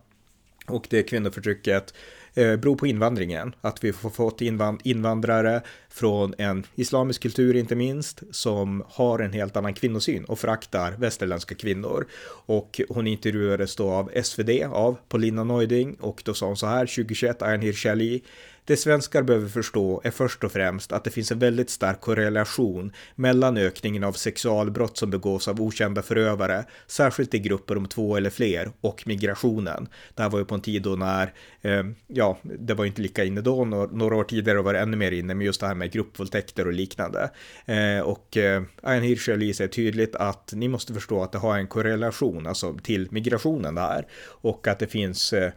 Speaker 1: Och det kvinnoförtrycket eh, beror på invandringen, att vi har fått invandrare från en islamisk kultur inte minst, som har en helt annan kvinnosyn och föraktar västerländska kvinnor. Och hon intervjuades då av SvD, av Paulina Neuding, och då sa hon så här 2021, Ayan Hirshali, det svenskar behöver förstå är först och främst att det finns en väldigt stark korrelation mellan ökningen av sexualbrott som begås av okända förövare, särskilt i grupper om två eller fler, och migrationen. Det här var ju på en tid då när, eh, ja, det var inte lika inne då, några år tidigare var det ännu mer inne med just det här med gruppvåldtäkter och liknande. Eh, och eh, Ayan Hirsch är tydligt att ni måste förstå att det har en korrelation, alltså till migrationen där, och att det finns eh,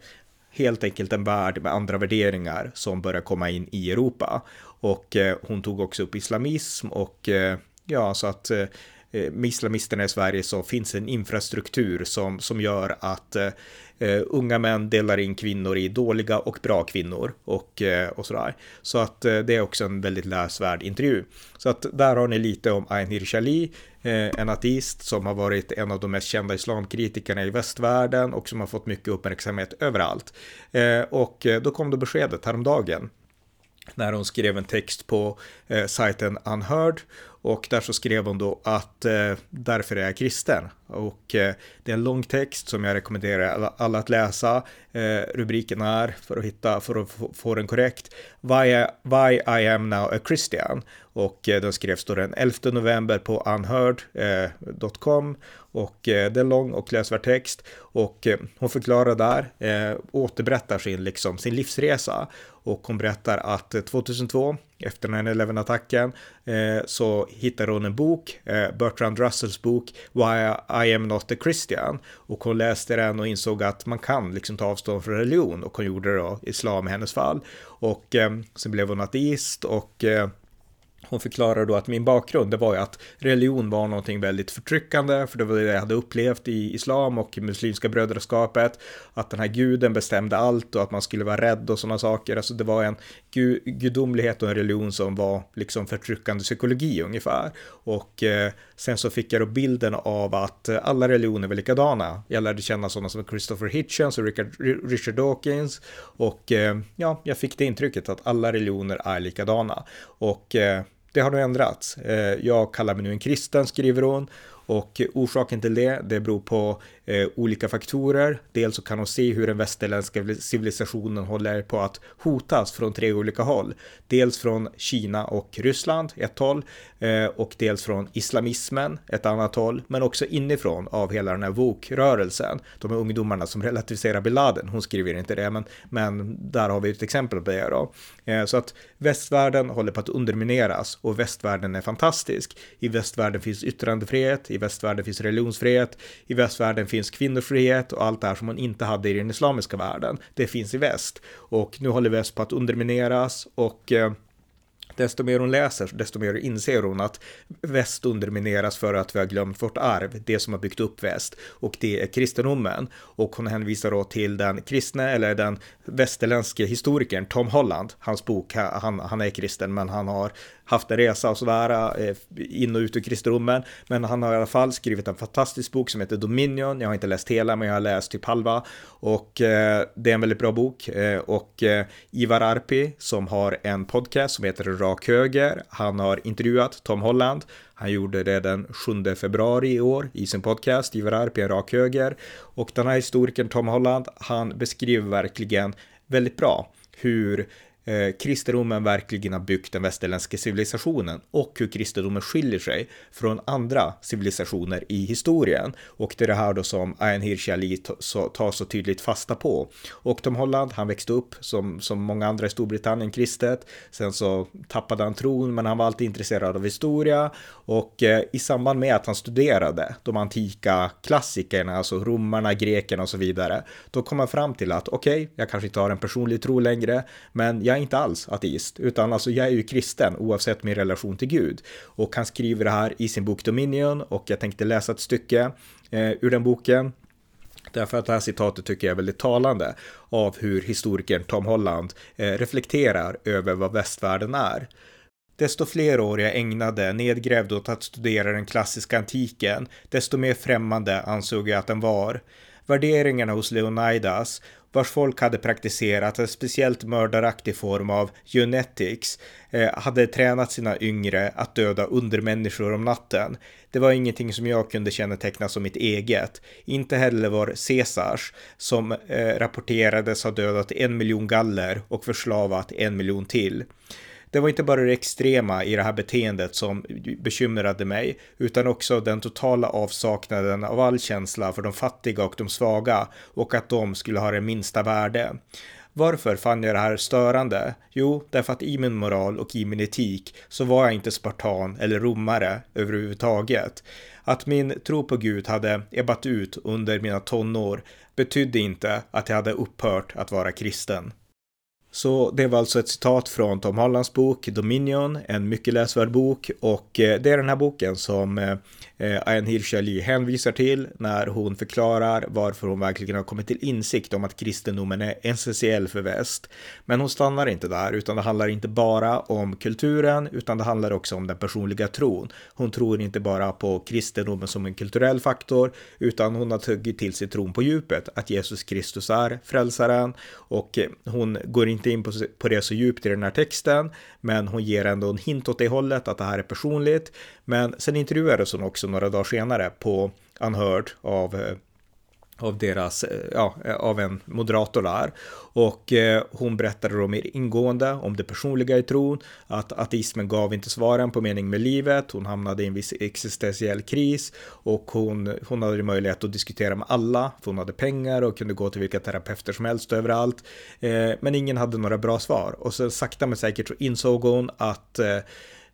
Speaker 1: helt enkelt en värld med andra värderingar som börjar komma in i Europa. Och eh, hon tog också upp islamism och eh, ja, så att eh, med islamisterna i Sverige så finns en infrastruktur som, som gör att eh, unga män delar in kvinnor i dåliga och bra kvinnor och, eh, och sådär. Så att eh, det är också en väldigt läsvärd intervju. Så att där har ni lite om Ayn Hirshali, Eh, en ateist som har varit en av de mest kända islamkritikerna i västvärlden och som har fått mycket uppmärksamhet överallt. Eh, och eh, då kom då beskedet häromdagen när hon skrev en text på eh, sajten Unheard och där så skrev hon då att eh, därför är jag kristen. Och eh, det är en lång text som jag rekommenderar alla, alla att läsa. Eh, rubriken är, för att hitta, för att få den korrekt, Why, Why I am now a Christian. Och eh, den skrevs då den 11 november på unheard.com. Eh, och eh, det är en lång och läsvärd text. Och eh, hon förklarar där, eh, återberättar sin, liksom, sin livsresa. Och hon berättar att 2002 efter 9-11-attacken eh, så hittade hon en bok, eh, Bertrand Russells bok Why I am not a Christian. Och hon läste den och insåg att man kan liksom ta avstånd från religion och hon gjorde då, islam i hennes fall. Och eh, sen blev hon ateist och eh, hon förklarar då att min bakgrund, det var ju att religion var någonting väldigt förtryckande, för det var det jag hade upplevt i islam och i muslimska brödraskapet, att den här guden bestämde allt och att man skulle vara rädd och sådana saker. Alltså det var en gu gudomlighet och en religion som var liksom förtryckande psykologi ungefär. Och eh, sen så fick jag då bilden av att alla religioner var likadana. Jag lärde känna sådana som Christopher Hitchens och Richard, Richard Dawkins och eh, ja, jag fick det intrycket att alla religioner är likadana. Och eh, det har nu ändrats. Eh, jag kallar mig nu en kristen, skriver hon. Och orsaken till det, det beror på eh, olika faktorer. Dels så kan hon se hur den västerländska civilisationen håller på att hotas från tre olika håll. Dels från Kina och Ryssland, ett håll, eh, och dels från islamismen, ett annat håll, men också inifrån av hela den här VOK-rörelsen. De här ungdomarna som relativiserar bin Laden, hon skriver inte det, men, men där har vi ett exempel på det då. Eh, så att västvärlden håller på att undermineras och västvärlden är fantastisk. I västvärlden finns yttrandefrihet, i västvärlden finns religionsfrihet, i västvärlden finns finns kvinnofrihet och allt det här som man inte hade i den islamiska världen. Det finns i väst och nu håller väst på att undermineras och eh, desto mer hon läser, desto mer inser hon att väst undermineras för att vi har glömt vårt arv, det som har byggt upp väst, och det är kristendomen. Och hon hänvisar då till den kristne, eller den västerländske historikern Tom Holland, hans bok, han, han är kristen, men han har haft en resa och sådär eh, in och ut ur kristendomen. Men han har i alla fall skrivit en fantastisk bok som heter Dominion. Jag har inte läst hela, men jag har läst typ halva och eh, det är en väldigt bra bok. Eh, och eh, Ivar Arpi som har en podcast som heter Rak Höger. Han har intervjuat Tom Holland. Han gjorde det den 7 februari i år i sin podcast Ivar Arpi, en rak höger. Och den här historikern Tom Holland, han beskriver verkligen väldigt bra hur eh, kristendomen verkligen har byggt den västerländska civilisationen och hur kristendomen skiljer sig från andra civilisationer i historien. Och det är det här då som Ayan Hirsi Ali tar så tydligt fasta på. Och Tom Holland, han växte upp som, som många andra i Storbritannien kristet. Sen så tappade han tron, men han var alltid intresserad av historia. Och eh, i samband med att han studerade de antika klassikerna, alltså romarna, grekerna och så vidare, då kom han fram till att okej, okay, jag kanske inte har en personlig tro längre, men jag är inte alls ateist, utan alltså jag är ju kristen oavsett min relation till Gud. Och han skriver det här i sin bok Dominion och jag tänkte läsa ett stycke eh, ur den boken. Därför att det här citatet tycker jag är väldigt talande av hur historikern Tom Holland eh, reflekterar över vad västvärlden är. Desto fler år jag ägnade nedgrävd åt att studera den klassiska antiken, desto mer främmande ansåg jag att den var. Värderingarna hos Leonidas vars folk hade praktiserat en speciellt mördaraktig form av genetics, eh, hade tränat sina yngre att döda undermänniskor om natten. Det var ingenting som jag kunde känneteckna som mitt eget. Inte heller var Caesars, som eh, rapporterades ha dödat en miljon galler och förslavat en miljon till det var inte bara det extrema i det här beteendet som bekymrade mig, utan också den totala avsaknaden av all känsla för de fattiga och de svaga och att de skulle ha det minsta värde. Varför fann jag det här störande? Jo, därför att i min moral och i min etik så var jag inte spartan eller romare överhuvudtaget. Att min tro på Gud hade ebbat ut under mina tonår betydde inte att jag hade upphört att vara kristen. Så det var alltså ett citat från Tom Hollands bok Dominion, en mycket läsvärd bok och eh, det är den här boken som eh, eh, Ayan Hirschali hänvisar till när hon förklarar varför hon verkligen har kommit till insikt om att kristendomen är essentiell för väst. Men hon stannar inte där, utan det handlar inte bara om kulturen, utan det handlar också om den personliga tron. Hon tror inte bara på kristendomen som en kulturell faktor, utan hon har tagit till sig tron på djupet, att Jesus Kristus är frälsaren och hon går inte in på det så djupt i den här texten, men hon ger ändå en hint åt det hållet att det här är personligt. Men sen intervjuades hon också några dagar senare på Unheard av eh, av deras, eh, ja, eh, av en moderator där. Och eh, hon berättade då mer ingående om det personliga i tron, att ateismen gav inte svaren på mening med livet, hon hamnade i en viss existentiell kris och hon, hon hade möjlighet att diskutera med alla, för hon hade pengar och kunde gå till vilka terapeuter som helst överallt. Eh, men ingen hade några bra svar och så sakta men säkert så insåg hon att eh,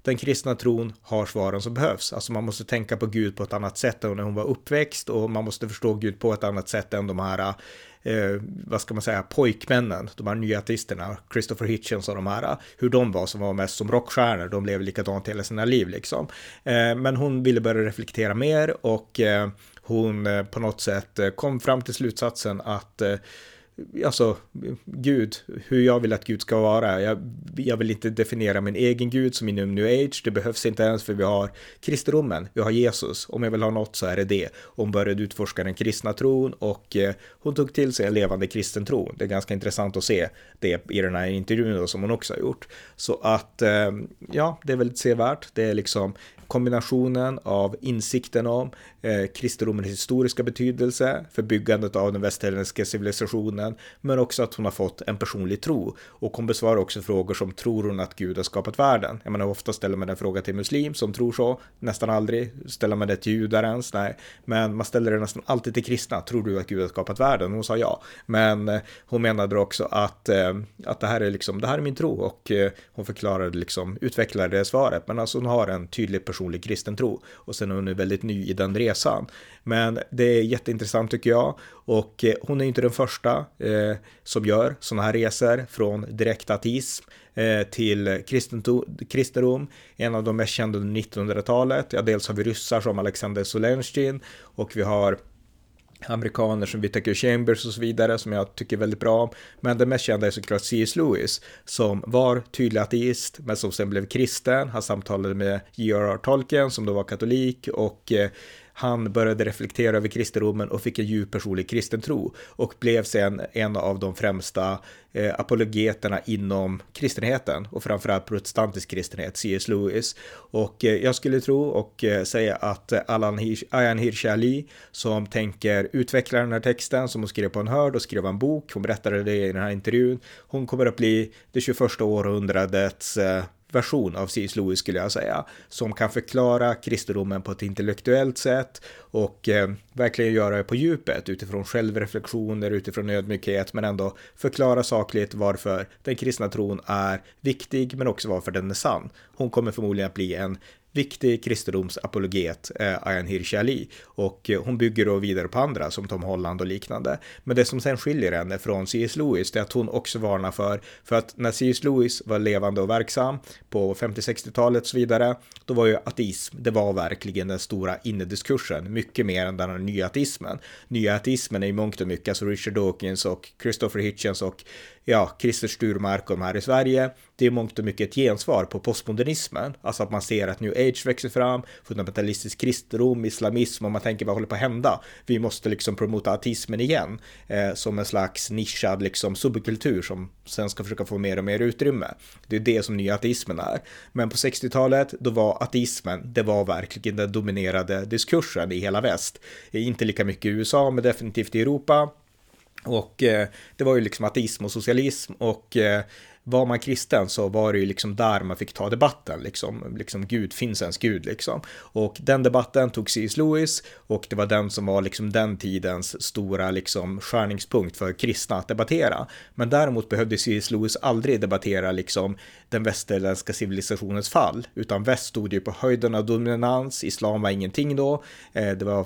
Speaker 1: den kristna tron har svaren som behövs. Alltså man måste tänka på Gud på ett annat sätt än när hon var uppväxt och man måste förstå Gud på ett annat sätt än de här, eh, vad ska man säga, pojkmännen, de här nya artisterna, Christopher Hitchens och de här, hur de var som var mest som rockstjärnor, de blev likadant hela sina liv liksom. Eh, men hon ville börja reflektera mer och eh, hon eh, på något sätt eh, kom fram till slutsatsen att eh, alltså Gud, hur jag vill att Gud ska vara. Jag, jag, vill inte definiera min egen Gud som inom new age, det behövs inte ens för vi har kristendomen, vi har Jesus. Om jag vill ha något så är det det. Hon började utforska den kristna tron och eh, hon tog till sig en levande kristen tro. Det är ganska intressant att se det i den här intervjun då, som hon också har gjort. Så att, eh, ja, det är väldigt sevärt. Det är liksom kombinationen av insikten om eh, kristendomens historiska betydelse för byggandet av den västerländska civilisationen, men också att hon har fått en personlig tro. Och hon besvarar också frågor som tror hon att Gud har skapat världen? Jag menar, ofta ställer man den fråga till muslim som tror så, nästan aldrig ställer man det till judar ens, nej. Men man ställer det nästan alltid till kristna, tror du att Gud har skapat världen? Hon sa ja. Men eh, hon menade också att, eh, att det här är liksom, det här är min tro och eh, hon förklarade liksom, utvecklade det svaret, men alltså hon har en tydlig person personlig kristen tro och sen är hon nu väldigt ny i den resan. Men det är jätteintressant tycker jag och eh, hon är inte den första eh, som gör sådana här resor från direkt ateism eh, till kristendom. En av de mest kända under 1900-talet. Ja, dels har vi ryssar som Alexander Solenskin och vi har amerikaner som Whitaker Chambers och så vidare som jag tycker väldigt bra om. Men den mest kända är såklart C.S. Lewis som var tydlig ateist men som sen blev kristen. Han samtalade med J.R.R. Tolkien som då var katolik och eh, han började reflektera över kristendomen och fick en djup personlig kristen tro och blev sen en av de främsta eh, apologeterna inom kristenheten och framförallt protestantisk kristenhet, C.S. Lewis. Och eh, jag skulle tro och eh, säga att eh, Alan Hirsch, Ayan Hirsch Ali som tänker utveckla den här texten som hon skrev på en hörd och skrev en bok, hon berättade det i den här intervjun, hon kommer att bli det 21 århundradets eh, version av C.S. Lewis skulle jag säga, som kan förklara kristendomen på ett intellektuellt sätt och eh, verkligen göra det på djupet utifrån självreflektioner, utifrån ödmjukhet, men ändå förklara sakligt varför den kristna tron är viktig, men också varför den är sann. Hon kommer förmodligen att bli en viktig kristendomsapologet, eh, Ayan Hirsi Ali. Och eh, hon bygger då vidare på andra som Tom Holland och liknande. Men det som sen skiljer henne från C.S. Lewis det är att hon också varnar för, för att när C.S. Lewis var levande och verksam på 50-60-talet och så vidare, då var ju ateism, det var verkligen den stora innediskursen, mycket mer än den här nya ateismen. Nya ateismen är i mångt och mycket, alltså Richard Dawkins och Christopher Hitchens och ja, Christer Sturmark och de här i Sverige, det är mångt och mycket ett gensvar på postmodernismen. Alltså att man ser att nu age växer fram, fundamentalistisk kristendom, islamism och man tänker vad håller på att hända? Vi måste liksom promota ateismen igen eh, som en slags nischad liksom subkultur som sen ska försöka få mer och mer utrymme. Det är det som nya ateismen är. Men på 60-talet, då var ateismen, det var verkligen den dominerade diskursen i hela väst. Inte lika mycket i USA, men definitivt i Europa. Och eh, det var ju liksom ateism och socialism och eh, var man kristen så var det ju liksom där man fick ta debatten, liksom, liksom Gud, finns ens Gud liksom. Och den debatten tog C.S. Lewis och det var den som var liksom den tidens stora liksom skärningspunkt för kristna att debattera. Men däremot behövde C.S. Lewis aldrig debattera liksom den västerländska civilisationens fall, utan väst stod ju på höjden av dominans, islam var ingenting då, eh, det var,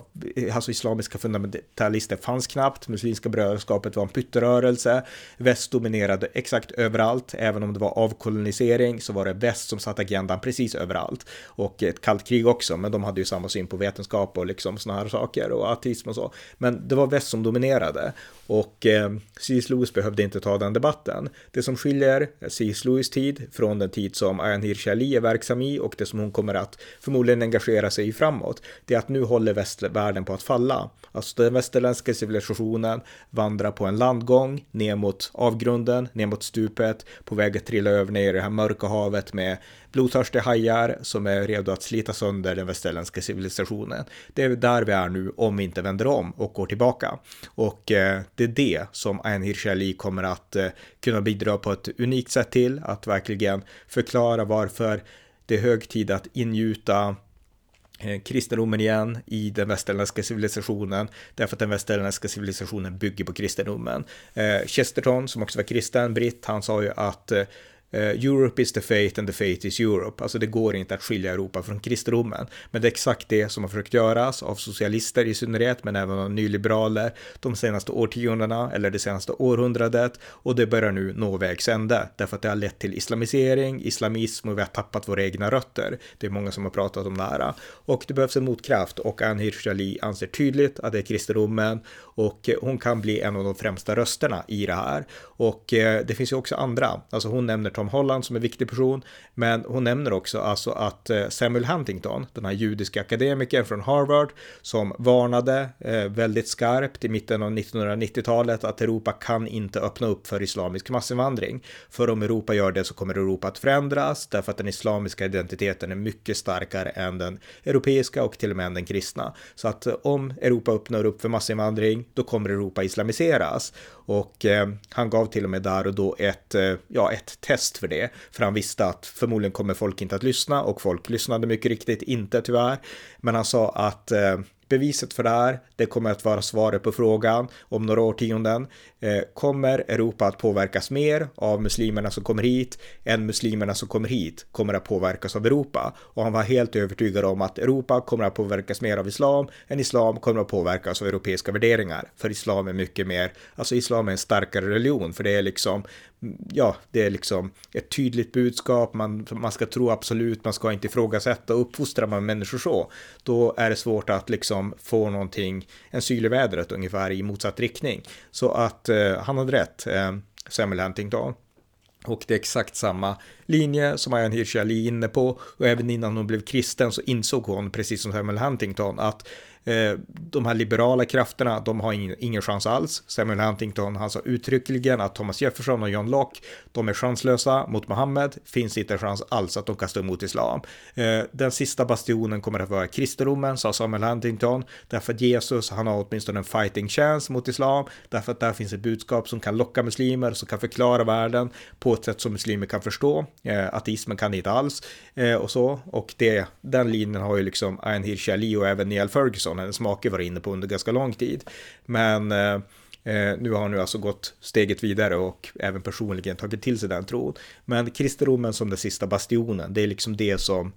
Speaker 1: alltså islamiska fundamentalister fanns knappt, muslimska brödraskapet var en pytterörelse, väst dominerade exakt överallt, även om det var avkolonisering så var det väst som satte agendan precis överallt och ett kallt krig också, men de hade ju samma syn på vetenskap och liksom sådana här saker och ateism och så. Men det var väst som dominerade och eh, C.S. Lewis behövde inte ta den debatten. Det som skiljer eh, C.S. Lewis tid från den tid som Ayan Hirsch Ali är verksam i och det som hon kommer att förmodligen engagera sig i framåt, det är att nu håller västvärlden på att falla. Alltså den västerländska civilisationen vandrar på en landgång ner mot avgrunden, ner mot stupet, på väg att trilla över ner i det här mörka havet med blodtörstiga hajar som är redo att slita sönder den västerländska civilisationen. Det är där vi är nu om vi inte vänder om och går tillbaka. Och eh, det är det som Ayn Hirsi Ali kommer att eh, kunna bidra på ett unikt sätt till, att verkligen förklara varför det är hög tid att ingjuta Eh, kristendomen igen i den västerländska civilisationen därför att den västerländska civilisationen bygger på kristendomen. Eh, Chesterton som också var kristen, britt, han sa ju att eh, Eh, Europe is the fate and the fate is Europe. Alltså det går inte att skilja Europa från kristendomen. Men det är exakt det som har försökt göras av socialister i synnerhet, men även av nyliberaler de senaste årtiondena eller det senaste århundradet. Och det börjar nu nå vägs ände, därför att det har lett till islamisering, islamism och vi har tappat våra egna rötter. Det är många som har pratat om det här. Och det behövs en motkraft och Ann Hirschali anser tydligt att det är kristendomen och eh, hon kan bli en av de främsta rösterna i det här. Och eh, det finns ju också andra, alltså hon nämner Tom Holland som en viktig person, men hon nämner också alltså att eh, Samuel Huntington, den här judiska akademikern från Harvard, som varnade eh, väldigt skarpt i mitten av 1990-talet att Europa kan inte öppna upp för islamisk massinvandring. För om Europa gör det så kommer Europa att förändras därför att den islamiska identiteten är mycket starkare än den europeiska och till och med den kristna. Så att eh, om Europa öppnar upp för massinvandring, då kommer Europa islamiseras. Och eh, han gav till och med där och då ett, eh, ja, ett test för det. För han visste att förmodligen kommer folk inte att lyssna och folk lyssnade mycket riktigt inte tyvärr. Men han sa att eh, Beviset för det här, det kommer att vara svaret på frågan om några årtionden. Eh, kommer Europa att påverkas mer av muslimerna som kommer hit än muslimerna som kommer hit kommer att påverkas av Europa? Och han var helt övertygad om att Europa kommer att påverkas mer av islam än islam kommer att påverkas av europeiska värderingar. För islam är mycket mer, alltså islam är en starkare religion, för det är liksom ja, det är liksom ett tydligt budskap, man, man ska tro absolut, man ska inte ifrågasätta, uppfostrar man människor så, då är det svårt att liksom få någonting, en syl i vädret ungefär i motsatt riktning. Så att eh, han hade rätt, eh, Samuel Huntington. Och det är exakt samma linje som Ayan Hirsi Ali är inne på. Och även innan hon blev kristen så insåg hon, precis som Samuel Huntington, att Eh, de här liberala krafterna, de har ingen, ingen chans alls. Samuel Huntington, han sa uttryckligen att Thomas Jefferson och John Locke, de är chanslösa mot Mohammed, finns inte en chans alls att de kan stå emot islam. Eh, den sista bastionen kommer att vara kristendomen, sa Samuel Huntington, därför att Jesus, han har åtminstone en fighting chance mot islam, därför att där finns ett budskap som kan locka muslimer, som kan förklara världen på ett sätt som muslimer kan förstå. Eh, ateismen kan det inte alls och så, och det, den linjen har ju liksom Ayn Hirsi Ali och även Neil Ferguson som hennes make var inne på under ganska lång tid. Men eh, eh nu har hon nu alltså gått steget vidare och även personligen tagit till sig den tron. Men kristendomen som den sista bastionen, det är liksom det som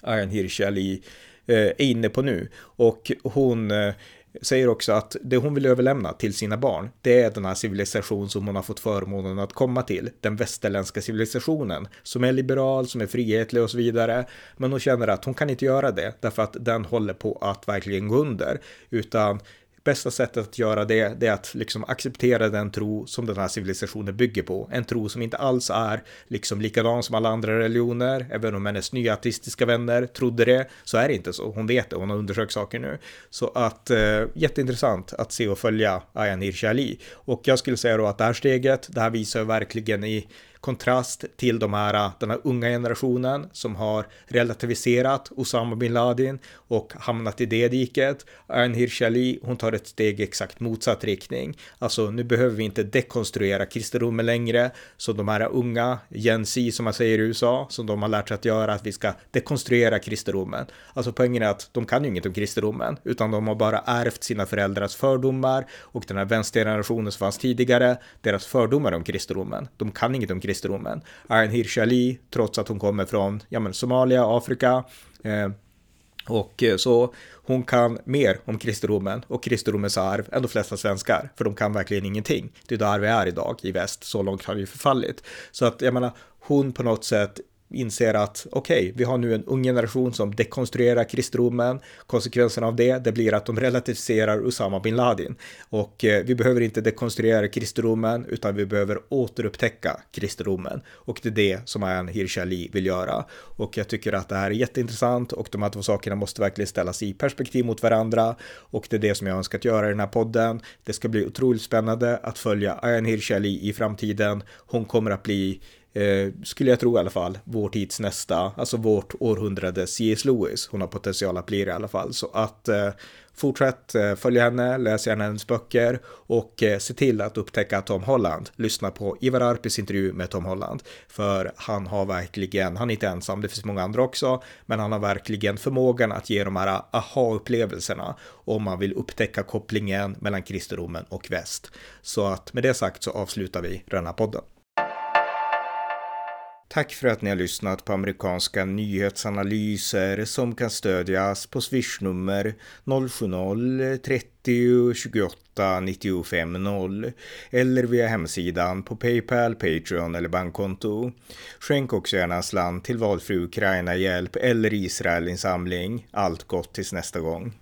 Speaker 1: Ayan Hirschali eh, är inne på nu. Och hon eh, säger också att det hon vill överlämna till sina barn, det är den här civilisation som hon har fått förmånen att komma till, den västerländska civilisationen, som är liberal, som är frihetlig och så vidare. Men hon känner att hon kan inte göra det, därför att den håller på att verkligen gå under, utan bästa sättet att göra det, det är att liksom acceptera den tro som den här civilisationen bygger på. En tro som inte alls är liksom likadan som alla andra religioner. Även om hennes nya artistiska vänner trodde det, så är det inte så. Hon vet det, hon har undersökt saker nu. Så att eh, jätteintressant att se och följa Ayan Hirsi Ali. Och jag skulle säga då att det här steget, det här visar verkligen i kontrast till de här, den här unga generationen som har relativiserat Osama bin Laden och hamnat i det diket. Ayn Hirsi Ali, hon tar ett steg i exakt motsatt riktning. Alltså nu behöver vi inte dekonstruera kristendomen längre, så de här unga, Gen Z som man säger i USA, som de har lärt sig att göra, att vi ska dekonstruera kristendomen. Alltså poängen är att de kan ju inget om kristendomen, utan de har bara ärvt sina föräldrars fördomar och den här vänstergenerationen som fanns tidigare, deras fördomar om kristendomen. De kan inget om kristendomen. Ayn Hirschali, Ali, trots att hon kommer från ja, men Somalia, Afrika, eh, och eh, så hon kan mer om kristendomen och kristendomens arv än de flesta svenskar, för de kan verkligen ingenting. Det är där vi är idag i väst, så långt har vi förfallit. Så att jag menar, hon på något sätt inser att okej, okay, vi har nu en ung generation som dekonstruerar kristendomen. Konsekvensen av det, det blir att de relativiserar Usama bin Laden. Och eh, vi behöver inte dekonstruera kristendomen, utan vi behöver återupptäcka kristendomen. Och det är det som Ayan Hirsi Ali vill göra. Och jag tycker att det här är jätteintressant och de här två sakerna måste verkligen ställas i perspektiv mot varandra. Och det är det som jag önskat göra i den här podden. Det ska bli otroligt spännande att följa Ayan Hirsi Ali i framtiden. Hon kommer att bli eh, skulle jag tro i alla fall, vår tids nästa, alltså vårt århundrades C.S. Lewis. Hon har potential att bli det i alla fall. Så att eh, fortsätt eh, följa henne, läs gärna hennes böcker och eh, se till att upptäcka Tom Holland. Lyssna på Ivar Arpis intervju med Tom Holland. För han har verkligen, han är inte ensam, det finns många andra också, men han har verkligen förmågan att ge de här aha-upplevelserna om man vill upptäcka kopplingen mellan kristendomen och väst. Så att med det sagt så avslutar vi den här podden. Tack för att ni har lyssnat på amerikanska nyhetsanalyser som kan stödjas på swishnummer 070-30 28 95 0 eller via hemsidan på Paypal, Patreon eller bankkonto. Skänk också gärna en slant till valfri Ukraina-hjälp eller Israelinsamling. Allt gott tills nästa gång.